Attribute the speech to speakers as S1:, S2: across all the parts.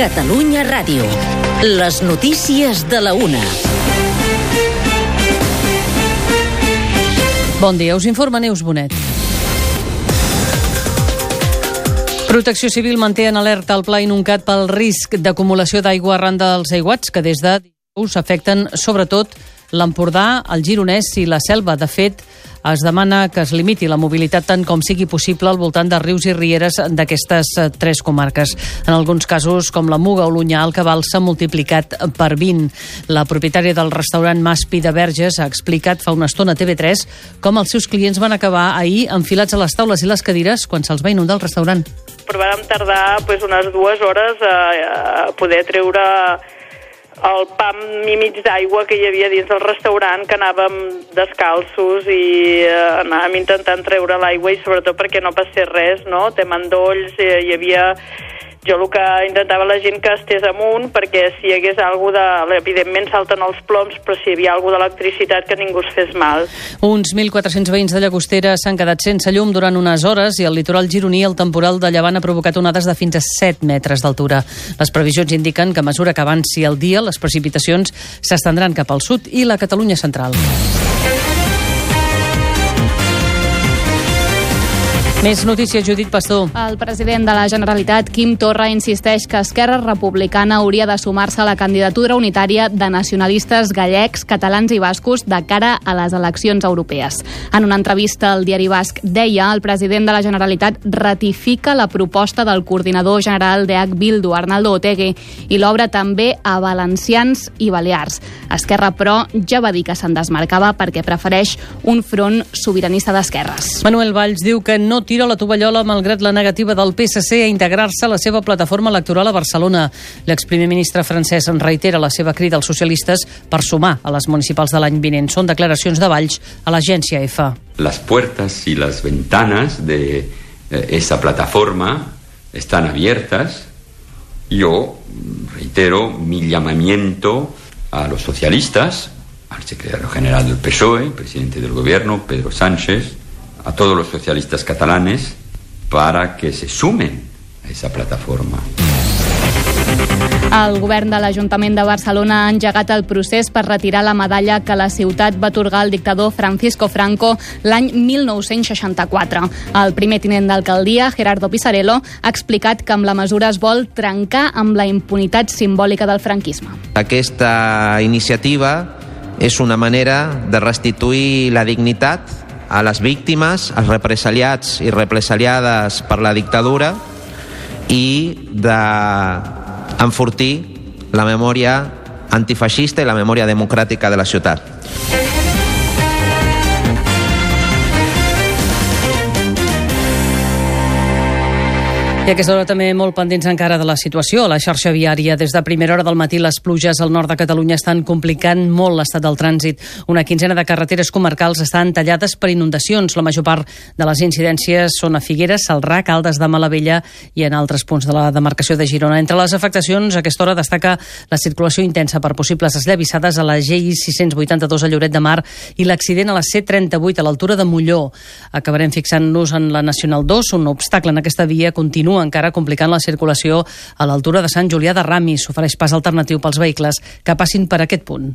S1: Catalunya Ràdio. Les notícies de la una.
S2: Bon dia, us informa Neus Bonet. Protecció Civil manté en alerta el pla inuncat pel risc d'acumulació d'aigua arran dels aiguats que des de dijous afecten sobretot l'Empordà, el Gironès i la Selva. De fet, es demana que es limiti la mobilitat tant com sigui possible al voltant de rius i rieres d'aquestes eh, tres comarques. En alguns casos, com la Muga o l'Unyà, el cabal s'ha multiplicat per 20. La propietària del restaurant Maspi de Verges ha explicat fa una estona a TV3 com els seus clients van acabar ahir enfilats a les taules i les cadires quan se'ls va inundar el restaurant.
S3: Però vam tardar pues, unes dues hores a, a poder treure el pam i mig d'aigua que hi havia dins del restaurant, que anàvem descalços i eh, anàvem intentant treure l'aigua i sobretot perquè no passés res, no? Té mandolls, eh, hi havia jo el que intentava la gent que estés amunt perquè si hi hagués alguna de... evidentment salten els ploms però si hi havia alguna d'electricitat que ningú es fes mal.
S2: Uns 1.400 veïns de Llagostera s'han quedat sense llum durant unes hores i al litoral gironí el temporal de llevant ha provocat onades de fins a 7 metres d'altura. Les previsions indiquen que a mesura que avanci el dia les precipitacions s'estendran cap al sud i la Catalunya central. Més notícies, Judit Pastor.
S4: El president de la Generalitat, Quim Torra, insisteix que Esquerra Republicana hauria de sumar-se a la candidatura unitària de nacionalistes gallecs, catalans i bascos de cara a les eleccions europees. En una entrevista al diari Basc deia el president de la Generalitat ratifica la proposta del coordinador general d'EH Bildu, Arnaldo Otegi, i l'obre també a valencians i balears. Esquerra, però, ja va dir que se'n desmarcava perquè prefereix un front sobiranista d'esquerres.
S2: Manuel Valls diu que no tira la tovallola malgrat la negativa del PSC a integrar-se a la seva plataforma electoral a Barcelona. L'exprimer ministre francès en reitera la seva crida als socialistes per sumar a les municipals de l'any vinent. Són declaracions de Valls a l'agència EFA.
S5: Las puertas y las ventanas de eh, esa plataforma están abiertas. Yo reitero mi llamamiento a los socialistas, al secretario general del PSOE, presidente del gobierno, Pedro Sánchez, a todos los socialistas catalanes para que se sumen a esa plataforma.
S4: El govern de l'Ajuntament de Barcelona ha engegat el procés per retirar la medalla que la ciutat va atorgar al dictador Francisco Franco l'any 1964. El primer tinent d'alcaldia, Gerardo Pisarello, ha explicat que amb la mesura es vol trencar amb la impunitat simbòlica del franquisme.
S6: Aquesta iniciativa és una manera de restituir la dignitat a les víctimes, als represaliats i represaliades per la dictadura i d'enfortir la memòria antifeixista i la memòria democràtica de la ciutat.
S2: I aquesta hora també molt pendents encara de la situació. La xarxa viària, des de primera hora del matí, les pluges al nord de Catalunya estan complicant molt l'estat del trànsit. Una quinzena de carreteres comarcals estan tallades per inundacions. La major part de les incidències són a Figueres, Salrà, Caldes de Malavella i en altres punts de la demarcació de Girona. Entre les afectacions, aquesta hora destaca la circulació intensa per possibles esllavissades a la GI 682 a Lloret de Mar i l'accident a la C38 a l'altura de Molló. Acabarem fixant-nos en la Nacional 2. Un obstacle en aquesta via continua encara complicant la circulació a l'altura de Sant Julià de Ramis. S'ofereix pas alternatiu pels vehicles que passin per aquest punt.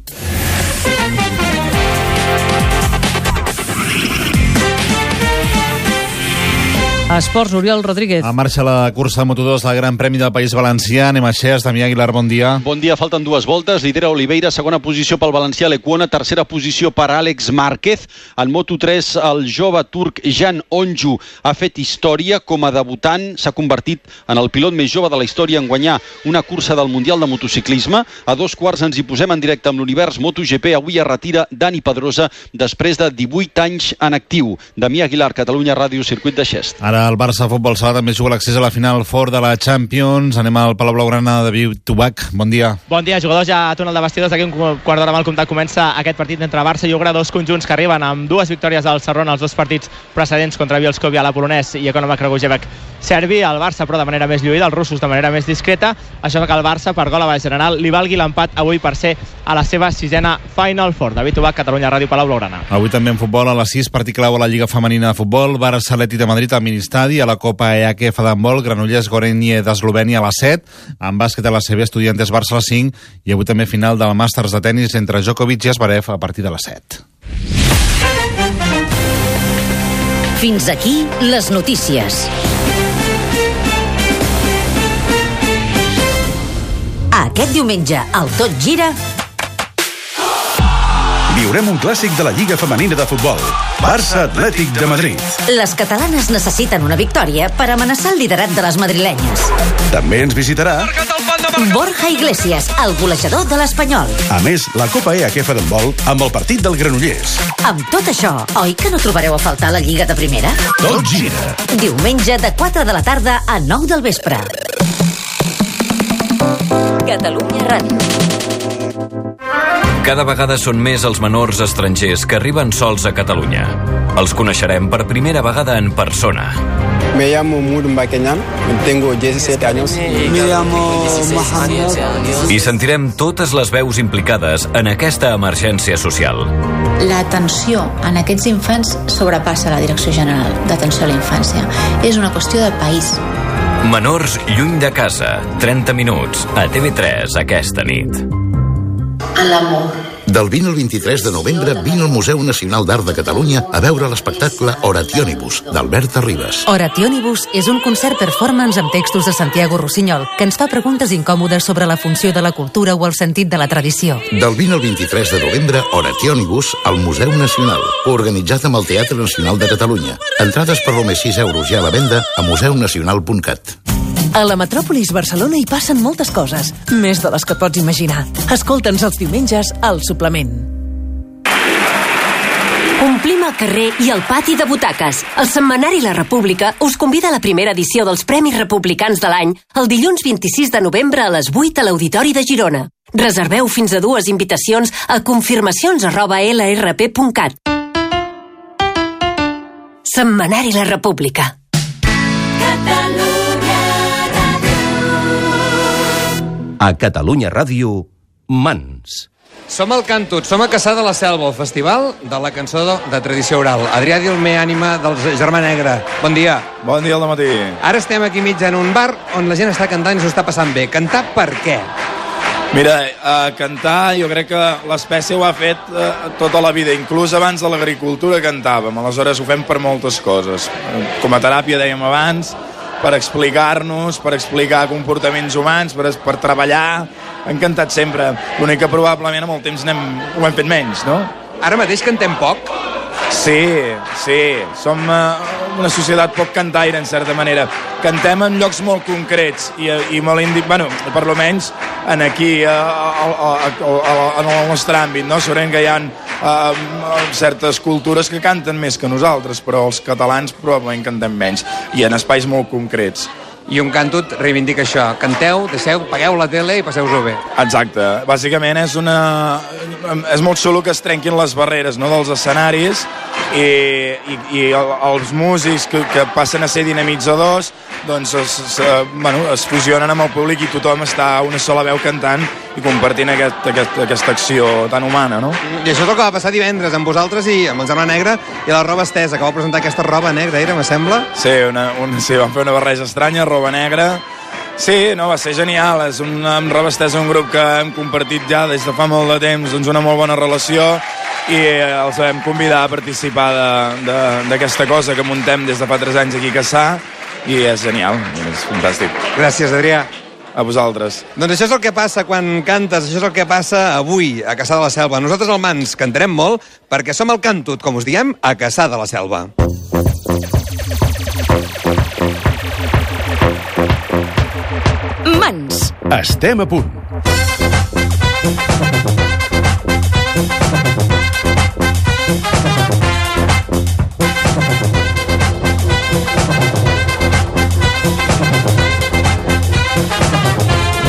S2: Esports, Oriol Rodríguez.
S7: A marxa la cursa de Moto2 del Gran Premi del País Valencià. Anem a Xers, Damià Aguilar, bon dia.
S8: Bon dia, falten dues voltes. Lidera Oliveira, segona posició pel Valencià Lecuona, tercera posició per Àlex Márquez. En Moto3, el jove turc Jan Onju ha fet història com a debutant. S'ha convertit en el pilot més jove de la història en guanyar una cursa del Mundial de Motociclisme. A dos quarts ens hi posem en directe amb l'univers MotoGP. Avui es retira Dani Pedrosa després de 18 anys en actiu. Damià Aguilar, Catalunya Ràdio, Circuit de Xest.
S7: Ara el Barça Futbol Sala també juga l'accés a la final fort de la Champions. Anem al Palau Blaugrana de David Tubac. Bon dia.
S9: Bon dia, jugadors ja a túnel de vestidors. D'aquí un quart d'hora mal comptat comença aquest partit entre Barça i Ugra, dos conjunts que arriben amb dues victòries al Serrón els dos partits precedents contra Bielskovia, la polonès i Economa Kragujevac serbi. El Barça, però de manera més lluïda, els russos de manera més discreta. Això fa que el Barça, per gol a baix general, li valgui l'empat avui per ser a la seva sisena Final Four. David Tubac, Catalunya Ràdio, Palau Blaugrana.
S7: Avui també en futbol, a les 6, partit clau a la Lliga Femenina de Futbol. Barça Atlètic de Madrid, al Ministeri Stadi, a la Copa EAKF d'handbol, Granollers Gorenje d'Eslovènia a les 7, en bàsquet a la CB Estudiantes Barça a les 5 i avui també final del Màsters de tennis entre Djokovic i Esbarev a partir de les 7.
S1: Fins aquí les notícies. Aquest diumenge, al Tot Gira,
S10: Viurem un clàssic de la Lliga Femenina de Futbol. Barça Atlètic de Madrid.
S1: les catalanes necessiten una victòria per amenaçar el liderat de les madrilenyes.
S10: També ens visitarà,
S1: Borja Iglesias, el golejador de l'Espanyol.
S10: a més, la Copa EAKF d'handbol amb el partit del Granollers.
S1: Amb tot això, oi que no trobareu a faltar la Lliga de Primera?
S10: Tot gira.
S1: Diumenge de 4 de la tarda a 9 del vespre. Catalunya Ràdio.
S11: Cada vegada són més els menors estrangers que arriben sols a Catalunya. Els coneixerem per primera vegada en persona.
S12: Me llamo Murumba Kenyan, tengo 17 años. Me llamo Mohamed.
S11: I sentirem totes les veus implicades en aquesta emergència social.
S13: L'atenció en aquests infants sobrepassa la Direcció General d'Atenció a la Infància. És una qüestió de país.
S11: Menors lluny de casa, 30 minuts, a TV3 aquesta nit.
S13: L'amor.
S14: Del 20 al 23 de novembre vine al Museu Nacional d'Art de Catalunya a veure l'espectacle Orationibus, d'Albert Arribas.
S15: Orationibus és un concert performance amb textos de Santiago Rossinyol que ens fa preguntes incòmodes sobre la funció de la cultura o el sentit de la tradició.
S14: Del 20 al 23 de novembre, Orationibus al Museu Nacional, organitzat amb el Teatre Nacional de Catalunya. Entrades per només 6 euros ja a la venda a museunacional.cat.
S16: A la metròpolis Barcelona hi passen moltes coses, més de les que pots imaginar. Escolta'ns els diumenges al suplement.
S17: Omplim el carrer i el pati de butaques. El Setmanari La República us convida a la primera edició dels Premis Republicans de l'any el dilluns 26 de novembre a les 8 a l'Auditori de Girona. Reserveu fins a dues invitacions a confirmacions arroba lrp.cat. Setmanari La República.
S18: A Catalunya Ràdio, Mans.
S19: Som al Cantut, som a Caçà de la Selva, el festival de la cançó de, de tradició oral. Adrià Dilmé, ànima del Germà Negre. Bon dia.
S20: Bon dia al matí.
S19: Ara estem aquí mig en un bar on la gent està cantant i s'ho està passant bé. Cantar per què?
S20: Mira, a cantar jo crec que l'espècie ho ha fet eh, tota la vida, inclús abans de l'agricultura cantàvem, aleshores ho fem per moltes coses. Com a teràpia dèiem abans, per explicar-nos, per explicar comportaments humans, per, per treballar, hem cantat sempre. L'únic que probablement amb el temps anem, ho hem fet menys, no?
S19: Ara mateix cantem poc?
S20: Sí, sí. Som uh, una societat poc cantaire, en certa manera. Cantem en llocs molt concrets i, i molt indi... Bueno, per lo menys en aquí, uh, uh, uh, en el nostre àmbit, no? Sabem que hi ha uh, certes cultures que canten més que nosaltres, però els catalans probablement cantem menys, i en espais molt concrets.
S19: I un cantut reivindica això. Canteu, deixeu, pagueu la tele i passeu-vos-ho bé.
S20: Exacte. Bàsicament és una... És molt xulo que es trenquin les barreres no, dels escenaris i, i, i els músics que, que passen a ser dinamitzadors doncs es, es, bueno, es fusionen amb el públic i tothom està a una sola veu cantant i compartint aquest, aquest, aquesta acció tan humana, no?
S19: I això és el que va passar divendres amb vosaltres i amb el germà negre i la roba estesa, que vau presentar aquesta roba negra, era, me sembla?
S20: Sí, una, un, sí, vam fer una barreja estranya, roba negra, Sí, no, va ser genial. És un, amb Roba Estesa un grup que hem compartit ja des de fa molt de temps doncs una molt bona relació i els vam convidar a participar d'aquesta cosa que muntem des de fa 3 anys aquí a Caçà i és genial, és fantàstic.
S19: Gràcies, Adrià.
S20: A vosaltres.
S19: Doncs això és el que passa quan cantes, això és el que passa avui a Caçà de la Selva. Nosaltres al Mans cantarem molt perquè som el Cantut, com us diem, a Caçà de la Selva.
S10: Estem a punt.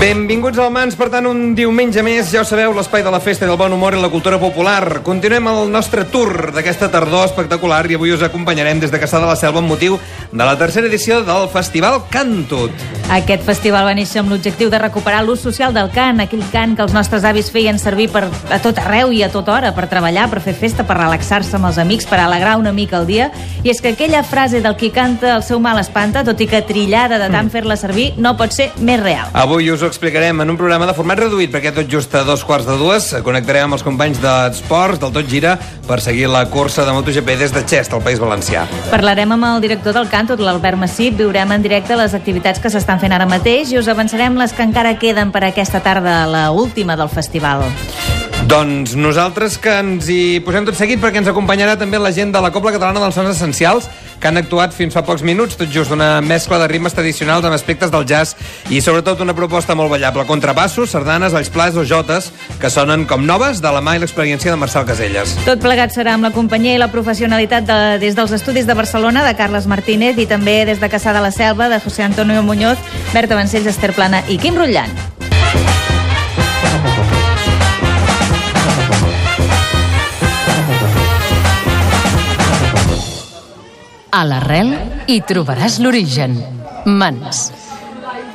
S19: Benvinguts al Mans, per tant, un diumenge més, ja ho sabeu, l'espai de la festa i del bon humor i la cultura popular. Continuem el nostre tour d'aquesta tardor espectacular i avui us acompanyarem des de Caçà de la Selva amb motiu de la tercera edició del Festival Cantut.
S21: Aquest festival va néixer amb l'objectiu de recuperar l'ús social del cant, aquell cant que els nostres avis feien servir per, a tot arreu i a tota hora, per treballar, per fer festa, per relaxar-se amb els amics, per alegrar una mica el dia. I és que aquella frase del qui canta el seu mal espanta, tot i que trillada de tant fer-la servir, no pot ser més real.
S19: Avui us ho explicarem en un programa de format reduït, perquè tot just a dos quarts de dues connectarem amb els companys d'esports del Tot Gira per seguir la cursa de MotoGP des de Xest, al País Valencià.
S21: Parlarem amb el director del Canto, l'Albert Massip, viurem en directe les activitats que s'estan fent ara mateix i us avançarem les que encara queden per aquesta tarda, la última del festival.
S19: Doncs nosaltres que ens hi posem tot seguit perquè ens acompanyarà també la gent de la Copla Catalana dels Sons Essencials que han actuat fins fa pocs minuts, tot just una mescla de ritmes tradicionals amb aspectes del jazz i sobretot una proposta molt ballable, contrabassos, sardanes, alls plats o jotes que sonen com noves de la mà i l'experiència de Marcel Caselles.
S21: Tot plegat serà amb la companyia i la professionalitat de, des dels estudis de Barcelona de Carles Martínez i també des de Caçà de la Selva de José Antonio Muñoz, Berta Vancells, Esther Plana i Quim Rutllant.
S22: A l'arrel hi trobaràs l'origen. Mans.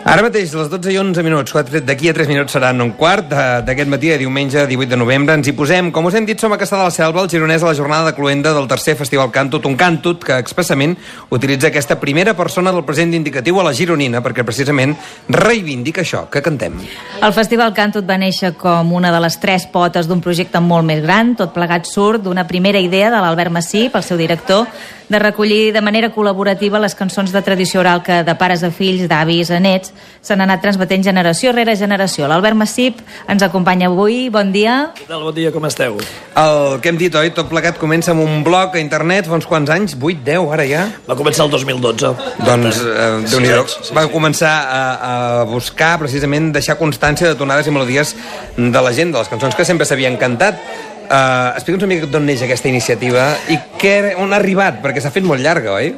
S19: Ara mateix, a les 12 i 11 minuts, d'aquí a 3 minuts seran un quart d'aquest matí de diumenge 18 de novembre. Ens hi posem, com us hem dit, som a Caçà de la Selva, el gironès a la jornada de cluenda del tercer Festival Cantut, un cantut que expressament utilitza aquesta primera persona del present indicatiu a la gironina, perquè precisament reivindica això, que cantem.
S21: El Festival Cantut va néixer com una de les tres potes d'un projecte molt més gran, tot plegat surt d'una primera idea de l'Albert Massip, el seu director, de recollir de manera col·laborativa les cançons de tradició oral que de pares a fills, d'avis a nets, s'han anat transmetent generació rere generació. L'Albert Massip ens acompanya avui. Bon dia.
S23: Què tal? Bon dia, com esteu?
S19: El que hem dit, oi? Tot plegat comença amb un blog a internet fa uns quants anys, 8, 10, ara ja?
S23: Va començar el 2012.
S19: Doncs, eh, déu nhi va començar a, a buscar precisament deixar constància de tonades i melodies de la gent, de les cançons que sempre s'havien cantat. Uh, Explica'ns una mica d'on neix aquesta iniciativa i què, on ha arribat, perquè s'ha fet molt llarga, oi?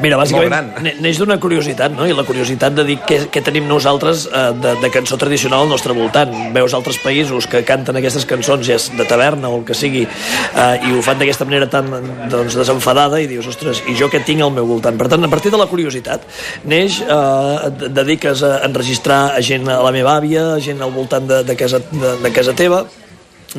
S23: Mira, bàsicament ne- neix d'una curiositat, no? I la curiositat de dir què, què tenim nosaltres eh, de, de cançó tradicional al nostre voltant. Veus altres països que canten aquestes cançons, ja és de taverna o el que sigui, eh, i ho fan d'aquesta manera tan doncs, desenfadada, i dius, ostres, i jo què tinc al meu voltant? Per tant, a partir de la curiositat, neix, eh, dediques a enregistrar a gent a la meva àvia, a gent al voltant de, de, casa, de, de casa teva,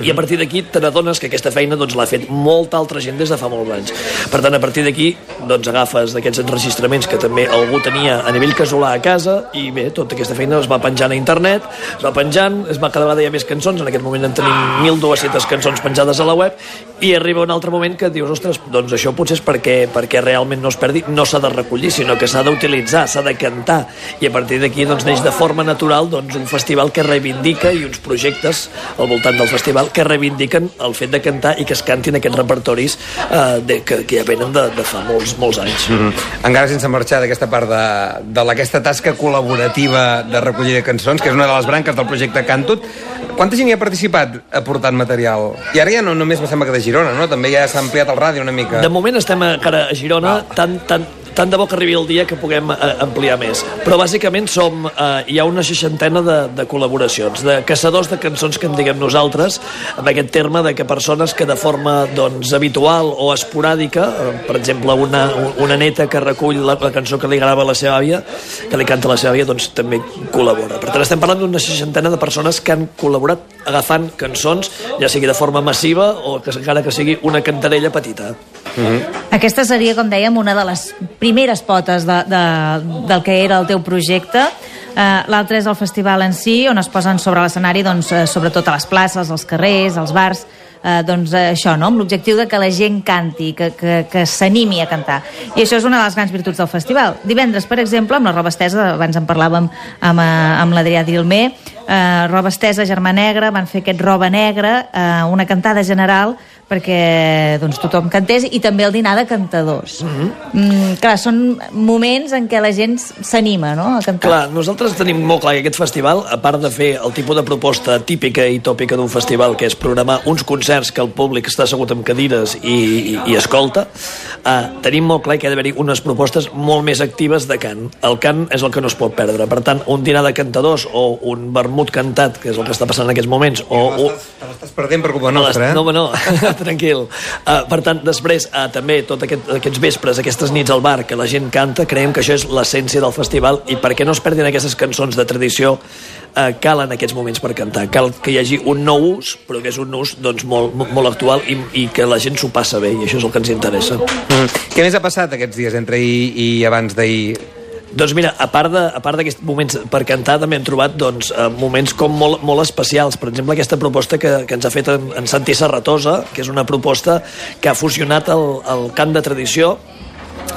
S23: i a partir d'aquí te n'adones que aquesta feina doncs, l'ha fet molta altra gent des de fa molts anys. Per tant, a partir d'aquí doncs, agafes d'aquests enregistraments que també algú tenia a nivell casolà a casa i bé, tota aquesta feina es va penjant a internet, es va penjant, es va cada vegada hi ha més cançons, en aquest moment en tenim 1.200 cançons penjades a la web i arriba un altre moment que dius, ostres, doncs això potser és perquè, perquè realment no es perdi, no s'ha de recollir, sinó que s'ha d'utilitzar, s'ha de cantar i a partir d'aquí doncs, neix de forma natural doncs, un festival que reivindica i uns projectes al voltant del festival que reivindiquen el fet de cantar i que es cantin aquests repertoris eh, de, que, que ja venen de, de fa molts, molts anys.
S19: Mm -hmm. Encara sense marxar d'aquesta part de, de aquesta tasca col·laborativa de recollir de cançons, que és una de les branques del projecte Cantut, quanta gent hi ha participat aportant material? I ara ja no només me sembla que de Girona, no? També ja s'ha ampliat el ràdio una mica.
S23: De moment estem encara a Girona, tant, tant, tant de bo que arribi el dia que puguem eh, ampliar més. Però bàsicament som, eh, hi ha una seixantena de, de col·laboracions, de caçadors de cançons que en diguem nosaltres, amb aquest terme de que persones que de forma doncs, habitual o esporàdica, eh, per exemple, una, una neta que recull la, la cançó que li grava la seva àvia, que li canta la seva àvia, doncs també col·labora. Per tant, estem parlant d'una seixantena de persones que han col·laborat agafant cançons, ja sigui de forma massiva o que encara que sigui una cantarella petita.
S19: Mm -hmm.
S21: Aquesta seria, com dèiem, una de les primeres potes de, de, del que era el teu projecte. Uh, L'altre és el festival en si, on es posen sobre l'escenari, doncs, uh, sobretot a les places, als carrers, als bars, eh, doncs eh, això, no? amb l'objectiu de que la gent canti, que, que, que s'animi a cantar. I això és una de les grans virtuts del festival. Divendres, per exemple, amb la roba estesa, abans en parlàvem amb, eh, amb l'Adrià Dilmer, eh, roba estesa, germà negra, van fer aquest roba negra, eh, una cantada general perquè doncs, tothom cantés i també el dinar de cantadors. Mm -hmm. mm, clar, són moments en què la gent s'anima no? a cantar.
S23: Clar, nosaltres tenim molt clar que aquest festival, a part de fer el tipus de proposta típica i tòpica d'un festival, que és programar uns concerts que el públic està assegut amb cadires i, i, i escolta, eh, tenim molt clar que ha d'haver-hi unes propostes molt més actives de cant. El cant és el que no es pot perdre. Per tant, un dinar de cantadors o un vermut cantat, que és el que està passant en aquests moments, o...
S19: Te l'estàs perdent per culpa nostra, eh?
S23: No, no. tranquil. Uh, per tant, després, uh, també tot aquest, aquests vespres, aquestes nits al bar, que la gent canta, creiem que això és l'essència del festival i perquè no es perdin aquestes cançons de tradició, uh, cal en aquests moments per cantar. Cal que hi hagi un nou ús, però que és un ús doncs, molt, molt actual i, i que la gent s'ho passa bé, i això és el que ens interessa.
S19: Mm. Què més ha passat aquests dies entre ahir i abans d'ahir?
S23: Doncs mira, a part de- a part d'aquests moments per cantar, també hem trobat doncs, eh, moments com molt, molt especials. Per exemple, aquesta proposta que, que ens ha fet en, en Santi Serratosa, que és una proposta que ha fusionat el, el cant de tradició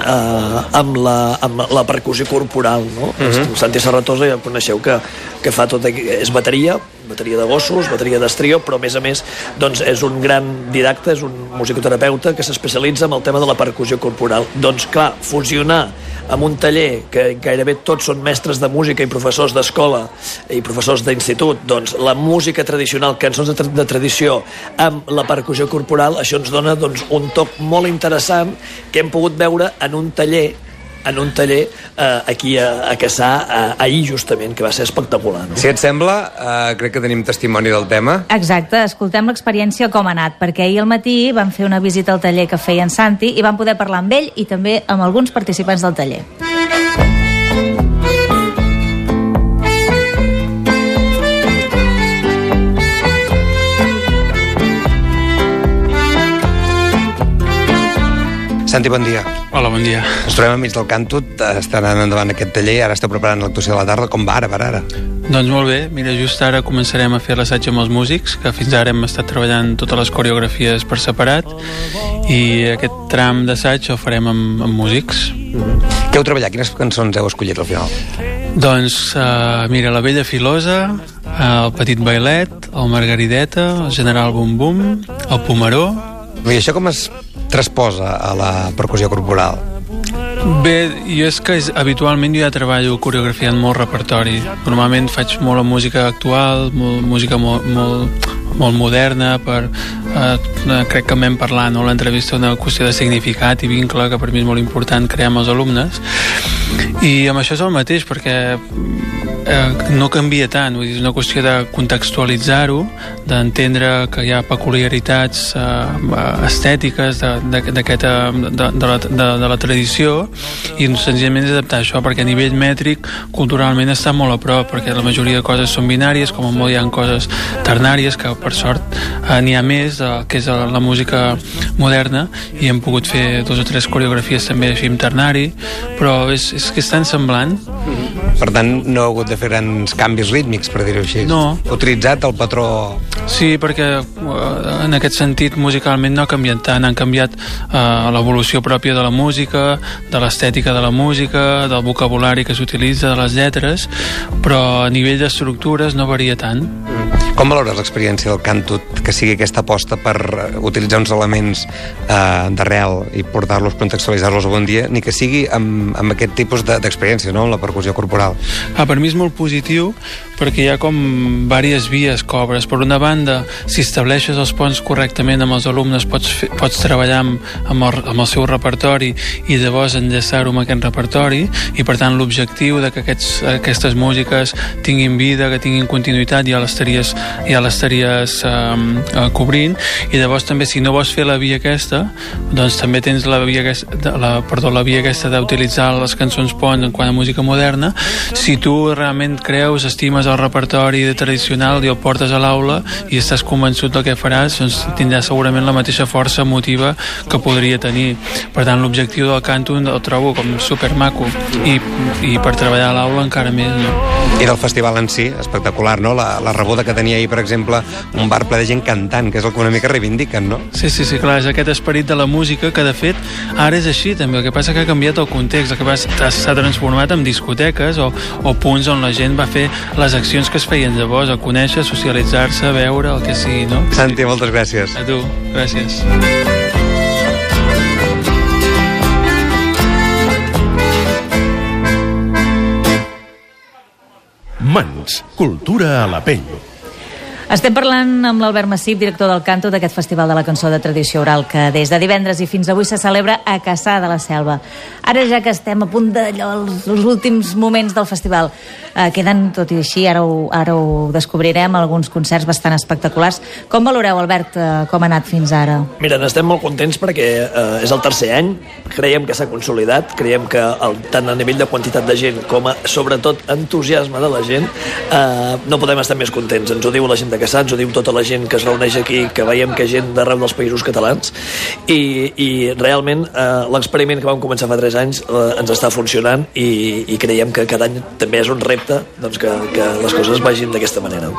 S23: eh, amb, la, amb la percussió corporal. No? Uh
S19: Mhm.
S23: -huh. Santi Serratosa ja coneixeu que, que fa tot, aqu- és bateria, bateria de gossos, bateria d'estrió, però a més a més doncs, és un gran didacta, és un musicoterapeuta que s'especialitza en el tema de la percussió corporal. Doncs clar, fusionar amb un taller que gairebé tots són mestres de música i professors d'escola i professors d'institut, doncs la música tradicional, cançons de, tra de tradició amb la percussió corporal, això ens dona doncs, un toc molt interessant que hem pogut veure en un taller en un taller eh, aquí a, a Cassà eh, ahir justament, que va ser espectacular. No?
S19: Si et sembla, eh, crec que tenim testimoni del tema.
S21: Exacte, escoltem l'experiència com ha anat, perquè ahir al matí vam fer una visita al taller que feia en Santi i vam poder parlar amb ell i també amb alguns participants del taller.
S19: Santi, bon dia.
S24: Hola, bon dia.
S19: Ens trobem enmig del Cantut, eh, està anant endavant aquest taller, ara esteu preparant l'actuació de la tarda, com va ara, per ara?
S24: Doncs molt bé, mira, just ara començarem a fer l'assaig amb els músics, que fins ara hem estat treballant totes les coreografies per separat, i aquest tram d'assaig el farem amb, amb músics.
S19: Què heu treballat? Quines cançons heu escollit al final?
S24: Doncs, uh, mira, La vella filosa, uh, El petit bailet, El margarideta, El general bum bum, El pomeró...
S19: I això com es transposa a la percussió corporal?
S24: Bé, jo és que és, habitualment jo ja treballo coreografiant molt repertori. Normalment faig molt música actual, molt, música molt, molt, molt moderna, per, eh, crec que m'hem parlat no? l'entrevista una qüestió de significat i vincle, que per mi és molt important crear amb els alumnes. I amb això és el mateix, perquè eh, no canvia tant, vull dir, és una qüestió de contextualitzar-ho, d'entendre que hi ha peculiaritats eh, estètiques de, de, eh, de, de, la, de, de la tradició i senzillament és adaptar això perquè a nivell mètric culturalment està molt a prop perquè la majoria de coses són binàries com a molt hi ha coses ternàries que per sort eh, n'hi ha més de, que és la, la música moderna i hem pogut fer dos o tres coreografies també així amb ternari però és, és que és tan semblant
S19: Per tant, no ha hagut de fer grans canvis rítmics, per dir-ho així.
S24: No.
S19: Ha utilitzat el patró...
S24: Sí, perquè eh, en aquest sentit musicalment no ha canviat tant, han canviat eh, l'evolució pròpia de la música, de l'estètica de la música, del vocabulari que s'utilitza, de les lletres, però a nivell d'estructures no varia tant.
S19: Com valores l'experiència del cantut, que sigui aquesta aposta per eh, utilitzar uns elements eh, d'arrel i portar-los, contextualitzar-los a bon dia, ni que sigui amb, amb aquest tipus de- d'experiència, no?, amb la percussió corporal?
S24: Ah, per mi és molt positiu perquè hi ha com diverses vies que obres. Per una banda, si estableixes els ponts correctament amb els alumnes, pots, fer, pots treballar amb, amb, el, amb el seu repertori i llavors enllaçar-ho amb aquest repertori i per tant l'objectiu de que aquests, aquestes músiques tinguin vida, que tinguin continuïtat, ja l'estaries ja l'estaries um, cobrint i llavors també si no vols fer la via aquesta doncs també tens la via aquesta, la, perdó, la via aquesta d'utilitzar les cançons pont en quant a música moderna si tu realment creus, estimes el repertori tradicional i el portes a l'aula i estàs convençut del que faràs doncs tindràs segurament la mateixa força emotiva que podria tenir per tant l'objectiu del canto el trobo com supermaco i, i per treballar a l'aula encara més no?
S19: I del festival en si, espectacular, no? La, la rebuda que tenia ahir, per exemple, un bar ple de gent cantant, que és el que una mica reivindiquen, no?
S24: Sí, sí, sí, clar, és aquest esperit de la música que, de fet, ara és així també. El que passa que ha canviat el context, el que s'ha transformat en discoteques o, o punts on la gent va fer les accions que es feien llavors, a conèixer, socialitzar-se, veure, el que sigui, no?
S19: Santi, moltes gràcies.
S24: A tu, gràcies.
S10: Mans, cultura a la pell.
S21: Estem parlant amb l'Albert Massip, director del Canto d'aquest Festival de la Cançó de Tradició Oral, que des de divendres i fins avui se celebra a Caçà de la Selva. Ara ja que estem a punt d'allò, els, els últims moments del festival, eh, queden, tot i així, ara ho, ara ho descobrirem, alguns concerts bastant espectaculars. Com valoreu, Albert, eh, com ha anat fins ara?
S23: Mira, n'estem molt contents perquè eh, és el tercer any, creiem que s'ha consolidat, creiem que el, tant a nivell de quantitat de gent com a, sobretot, entusiasme de la gent, eh, no podem estar més contents. Ens ho diu la gent de Caçà, ens ho diu tota la gent que es reuneix aquí, que veiem que gent d'arreu dels països catalans, i, i realment eh, l'experiment que vam començar fa 3 anys eh, ens està funcionant i, i creiem que cada any també és un repte doncs, que, que les coses vagin d'aquesta manera.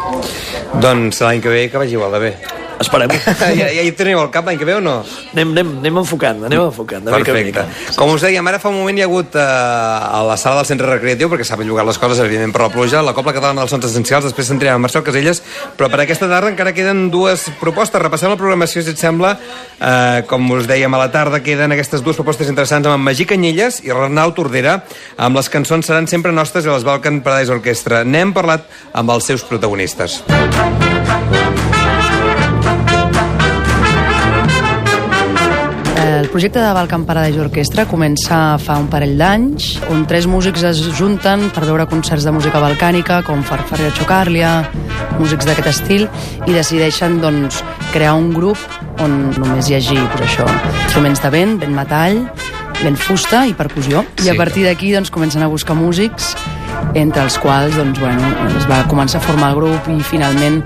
S19: Doncs l'any que ve que vagi igual de bé.
S23: Esperem.
S19: ja, ja hi teniu el cap l'any que ve o no?
S23: Anem, anem, anem enfocant, anem enfocant. De
S19: Perfecte.
S23: mica.
S19: Com us dèiem, ara fa un moment hi ha hagut eh, a la sala del centre recreatiu, perquè s'ha bellugat les coses, evidentment, per la pluja, la Copla Catalana dels Sons Essencials, després sentirem a Marcel Caselles, però per aquesta tarda encara queden dues propostes. Repassem la programació, si et sembla. Eh, com us dèiem, a la tarda queden aquestes dues propostes interessants amb en Magí Canyelles i Renau Tordera, amb les cançons seran sempre nostres i les Balkan Paradise Orquestra. N'hem parlat amb els seus protagonistes.
S25: El projecte de Balkan Paradise Orquestra comença fa un parell d'anys, on tres músics es junten per veure concerts de música balcànica, com Farfaria Chocarlia, músics d'aquest estil, i decideixen doncs, crear un grup on només hi hagi pues, això, instruments de vent, vent metall, vent fusta i percussió. I
S26: Sí.
S25: a partir d'aquí doncs, comencen a buscar músics entre els quals doncs, bueno, es va començar a formar el grup i finalment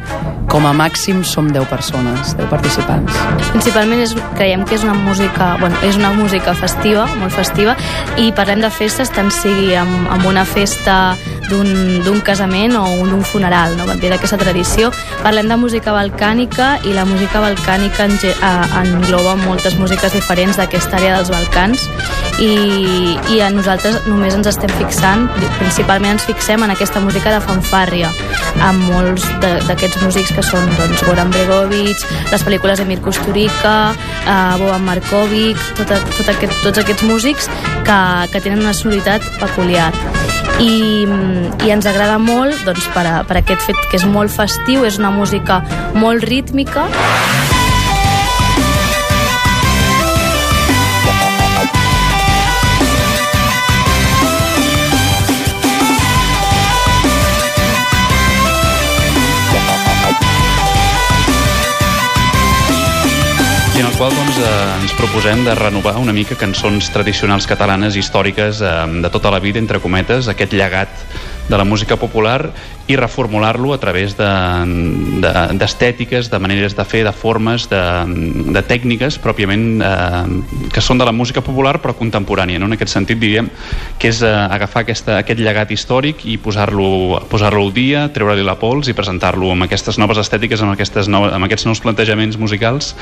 S25: com a màxim som 10 persones, 10 participants.
S27: Principalment és, creiem que és una música, bueno, és una música festiva, molt festiva, i parlem de festes tant sigui amb, amb una festa d'un casament o un- d'un funeral, no? ve d'aquesta tradició. Parlem de música balcànica i la música balcànica en, engloba moltes músiques diferents d'aquesta àrea dels Balcans i, i a nosaltres només ens estem fixant, principalment ens fixem en aquesta música de fanfàrria, amb molts d'aquests músics que són doncs, Goran Bregovic, les pel·lícules de Mir Kusturica, eh, Boban Markovic, tot, tot aquest, tots aquests músics que, que tenen una sonoritat peculiar. I, i ens agrada molt doncs, per, a, per aquest fet que és molt festiu, és una música molt rítmica
S28: qual doncs, eh, ens proposem de renovar una mica cançons tradicionals catalanes històriques eh, de tota la vida, entre cometes, aquest llegat de la música popular i reformular-lo a través d'estètiques, de, d'estètiques, de maneres de fer, de formes, de, de tècniques pròpiament eh, que són de la música popular però contemporània. No? En aquest sentit diríem que és eh, agafar aquesta, aquest llegat històric i posar-lo posar al dia, treure-li la pols i presentar-lo amb aquestes noves estètiques, amb, aquestes noves, amb aquests nous plantejaments musicals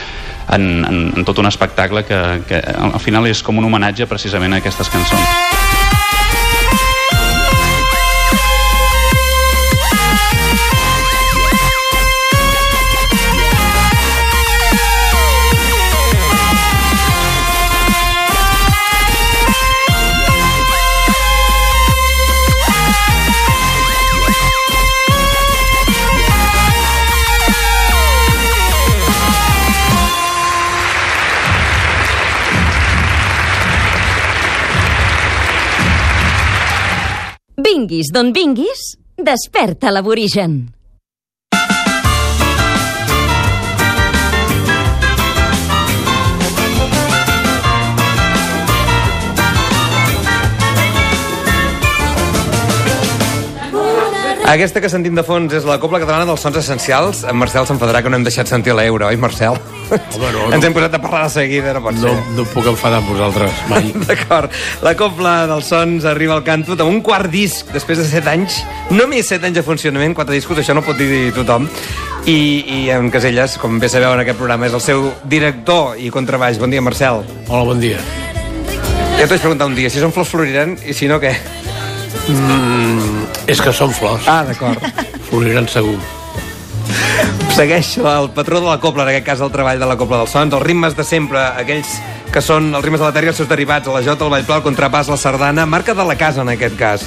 S28: en, en, en tot un espectacle que, que al final és com un homenatge precisament a aquestes cançons.
S29: Vinguis d'on vinguis, desperta l'aborigen.
S19: Aquesta que sentim de fons és la Copla Catalana dels Sons Essencials. En Marcel s'enfadarà que no hem deixat sentir l'euro, oi, Marcel?
S30: Home, no,
S19: Ens hem posat a parlar de seguida, no pot
S30: No,
S19: ser.
S30: no puc enfadar amb vosaltres, mai.
S19: D'acord. La Copla dels Sons arriba al Cantut amb un quart disc després de 7 anys. Només 7 anys de funcionament, 4 discos, això no pot dir tothom. I, i en Caselles, com bé sabeu en aquest programa, és el seu director i contrabaix. Bon dia, Marcel.
S30: Hola, bon dia.
S19: Ja t'ho vaig preguntar un dia, si són flors floriran i si no, què?
S30: Mm, és que són flors.
S19: Ah, d'acord.
S30: Floriran segur.
S19: Segueix el patró de la copla, en aquest cas el treball de la copla dels sons, els ritmes de sempre, aquells que són els ritmes de la terra i els seus derivats, la jota, el ballplau, el contrapàs, la sardana, marca de la casa en aquest cas.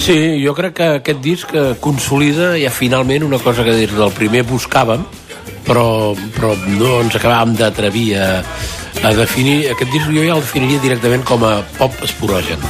S30: Sí, jo crec que aquest disc eh, consolida ja finalment una cosa que des del primer buscàvem, però, però no ens acabàvem d'atrevir a, a definir... Aquest disc jo ja el definiria directament com a pop esporogen.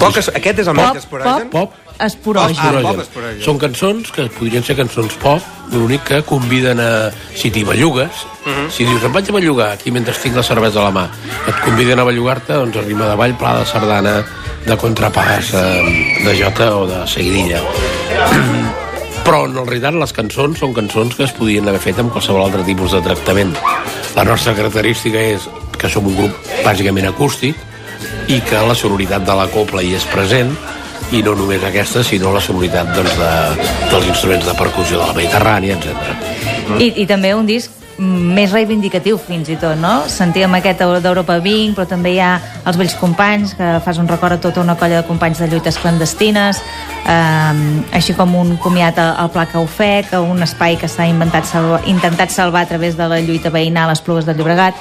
S19: Poc, es- aquest és el més d'Esporogen?
S30: Pop,
S21: Esporogen.
S30: Esporogen.
S19: Ah, pop esporogen.
S30: Són cançons que podrien ser cançons pop, l'únic que conviden a... Si t'hi bellugues,
S19: Mhm.
S30: si dius em vaig a bellugar aquí mentre tinc la cervesa a la mà, et conviden a bellugar-te, doncs a rima de ball, pla de sardana, de contrapàs, eh, de jota o de seguidilla. Però en realitat les cançons són cançons que es podien haver fet amb qualsevol altre tipus de tractament. La nostra característica és que som un grup bàsicament acústic i que la sonoritat de la copla hi és present i no només aquesta, sinó la sonoritat doncs, de, dels instruments de percussió de la Mediterrània, etc.
S21: I, I també un disc més reivindicatiu fins i tot, no? Sentíem aquest d'Europa 20, però també hi ha els vells companys, que fas un record a tota una colla de companys de lluites clandestines, eh, així com un comiat al Pla Caufec, un espai que s'ha inventat salva, intentat salvar a través de la lluita veïnal a les Plugues del Llobregat.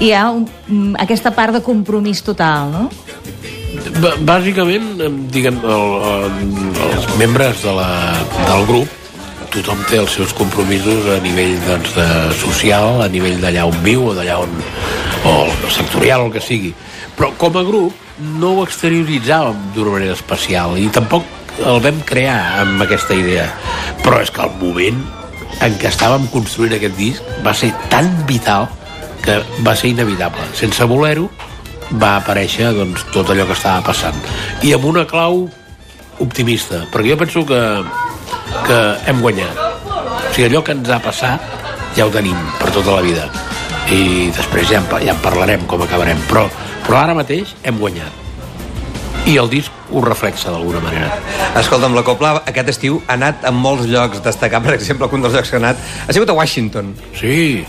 S21: Hi ha un, mm, aquesta part de compromís total, no?
S30: Bàsicament, em, diguem, el, el, els membres de la, del grup tothom té els seus compromisos a nivell doncs, de social, a nivell d'allà on viu o d'allà on... o sectorial, o el que sigui. Però com a grup no ho exterioritzàvem d'una manera especial i tampoc el vam crear amb aquesta idea. Però és que el moment en què estàvem construint aquest disc va ser tan vital que va ser inevitable. Sense voler-ho, va aparèixer doncs, tot allò que estava passant. I amb una clau optimista, perquè jo penso que, que hem guanyat. O sigui, allò que ens ha passat ja ho tenim per tota la vida. I després ja en, ja en parlarem com acabarem. Però, però ara mateix hem guanyat. I el disc ho reflexa d'alguna manera.
S19: Escolta'm, la Copla aquest estiu ha anat a molts llocs destacar, per exemple, que un dels llocs que ha anat ha sigut a Washington.
S30: Sí,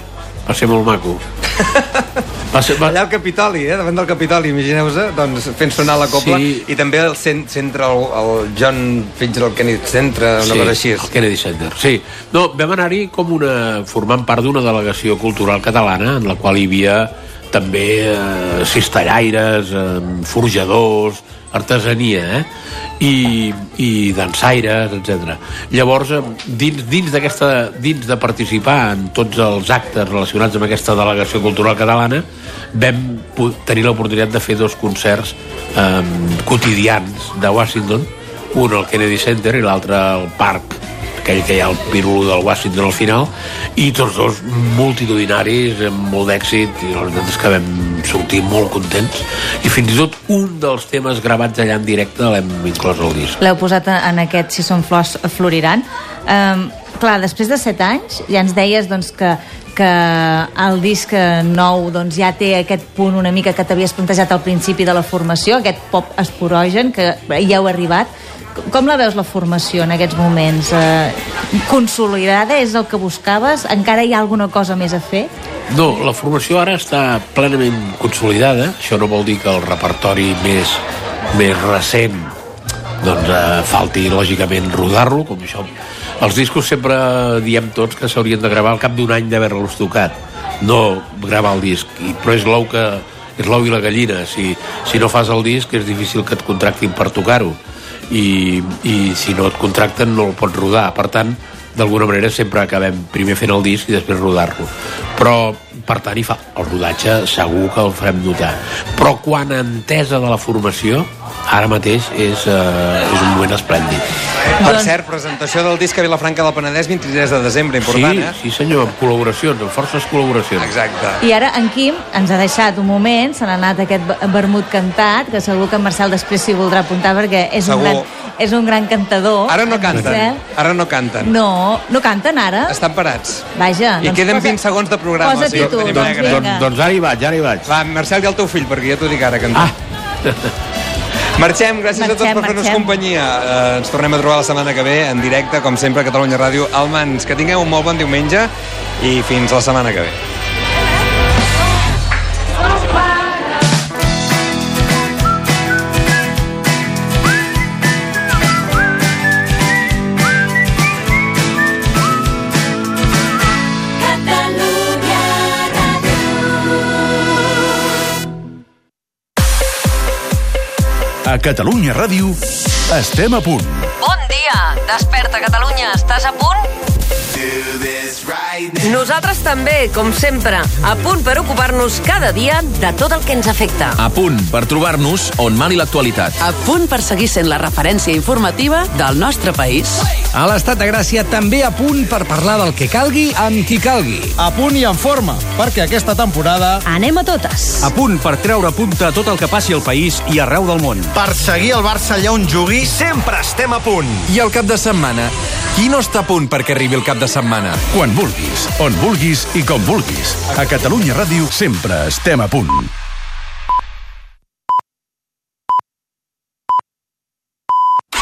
S30: va ser molt maco. Va ser, va...
S19: Allà al Capitoli, eh? davant del Capitoli, imagineu-vos, doncs, fent sonar la Copla,
S30: Sí.
S19: i també el cen- centre, el, el John Fitzgerald Kennedy Centre, una
S30: sí,
S19: cosa així.
S30: el Kennedy Center, sí. No, vam anar-hi com una, formant part d'una delegació cultural catalana en la qual hi havia també eh, cistellaires, eh, forjadors, artesania, eh? I, i dansaires, etc. Llavors, eh, dins, dins dins de participar en tots els actes relacionats amb aquesta delegació cultural catalana, vam tenir l'oportunitat de fer dos concerts eh, quotidians de Washington, un al Kennedy Center i l'altre al parc aquell que hi ha el pirulo del Washington al final i tots dos multitudinaris amb molt d'èxit i la veritat és que vam sortir molt contents i fins i tot un dels temes gravats allà en directe l'hem inclòs al disc
S21: L'heu posat en aquest Si són flors floriran. Um, clar, després de set anys ja ens deies doncs, que, que el disc nou doncs, ja té aquest punt una mica que t'havies plantejat al principi de la formació, aquest pop esporogen, que ja heu arribat. Com la veus la formació en aquests moments? Eh, consolidada és el que buscaves? Encara hi ha alguna cosa més a fer?
S30: No, la formació ara està plenament consolidada. Això no vol dir que el repertori més, més recent doncs, eh, falti, lògicament, rodar-lo, com això. Els discos sempre diem tots que s'haurien de gravar al cap d'un any d'haver-los tocat, no gravar el disc. I, però és l'ou que és l'ou i la gallina. Si, si no fas el disc és difícil que et contractin per tocar-ho. I, I si no et contracten no el pots rodar. Per tant, d'alguna manera sempre acabem primer fent el disc i després rodar-lo però per tant hi fa el rodatge segur que el farem notar però quan a entesa de la formació ara mateix és, eh, és un moment esplèndid
S19: Per cert, presentació del disc a Vilafranca del Penedès 23 de desembre, important,
S30: sí,
S19: eh?
S30: sí senyor, amb col·laboracions, amb forces col·laboracions
S19: Exacte.
S21: I ara en Quim ens ha deixat un moment, se n'ha anat aquest ve- vermut cantat, que segur que en Marcel després s'hi voldrà apuntar perquè és un,
S19: Segur.
S21: gran, és un gran cantador.
S19: Ara no
S21: en
S19: canten.
S21: Marcel.
S19: Ara no canten.
S21: No, no canten ara?
S19: Estan parats.
S21: Vaja.
S19: I queden 20 segons de programa.
S21: Posa-t'hi
S19: sí,
S21: tu,
S19: tenim
S21: doncs
S19: negre.
S21: vinga.
S30: doncs ara hi vaig, ara hi vaig
S19: Va, Marcel, i el teu fill, perquè ja t'ho dic ara, cantar. Ah. Marxem, gràcies a tots
S21: Marxem,
S19: per fer-nos
S21: marxem.
S19: companyia. Eh, ens tornem a trobar la setmana que ve, en directe, com sempre, a Catalunya Ràdio. Almans, que tingueu un molt bon diumenge i fins la setmana que ve.
S18: A
S10: Catalunya Ràdio estem a punt.
S1: Bon dia! Desperta, Catalunya. Estàs a punt? Nosaltres també, com sempre, a punt per ocupar-nos cada dia de tot el que ens afecta.
S26: A punt per trobar-nos on mani l'actualitat.
S15: A punt per seguir sent la referència informativa del nostre país.
S31: A l'Estat de Gràcia també a punt per parlar del que calgui amb qui calgui.
S32: A punt i en forma, perquè aquesta temporada...
S1: Anem a totes.
S31: A punt per treure punta a tot el que passi al país i arreu del món.
S32: Per seguir el Barça allà on jugui, sempre estem a punt.
S26: I el cap de setmana? Qui no està a punt perquè arribi el cap de setmana?
S10: Quan vulguis, on vulguis i com vulguis. A Catalunya Ràdio sempre estem a punt.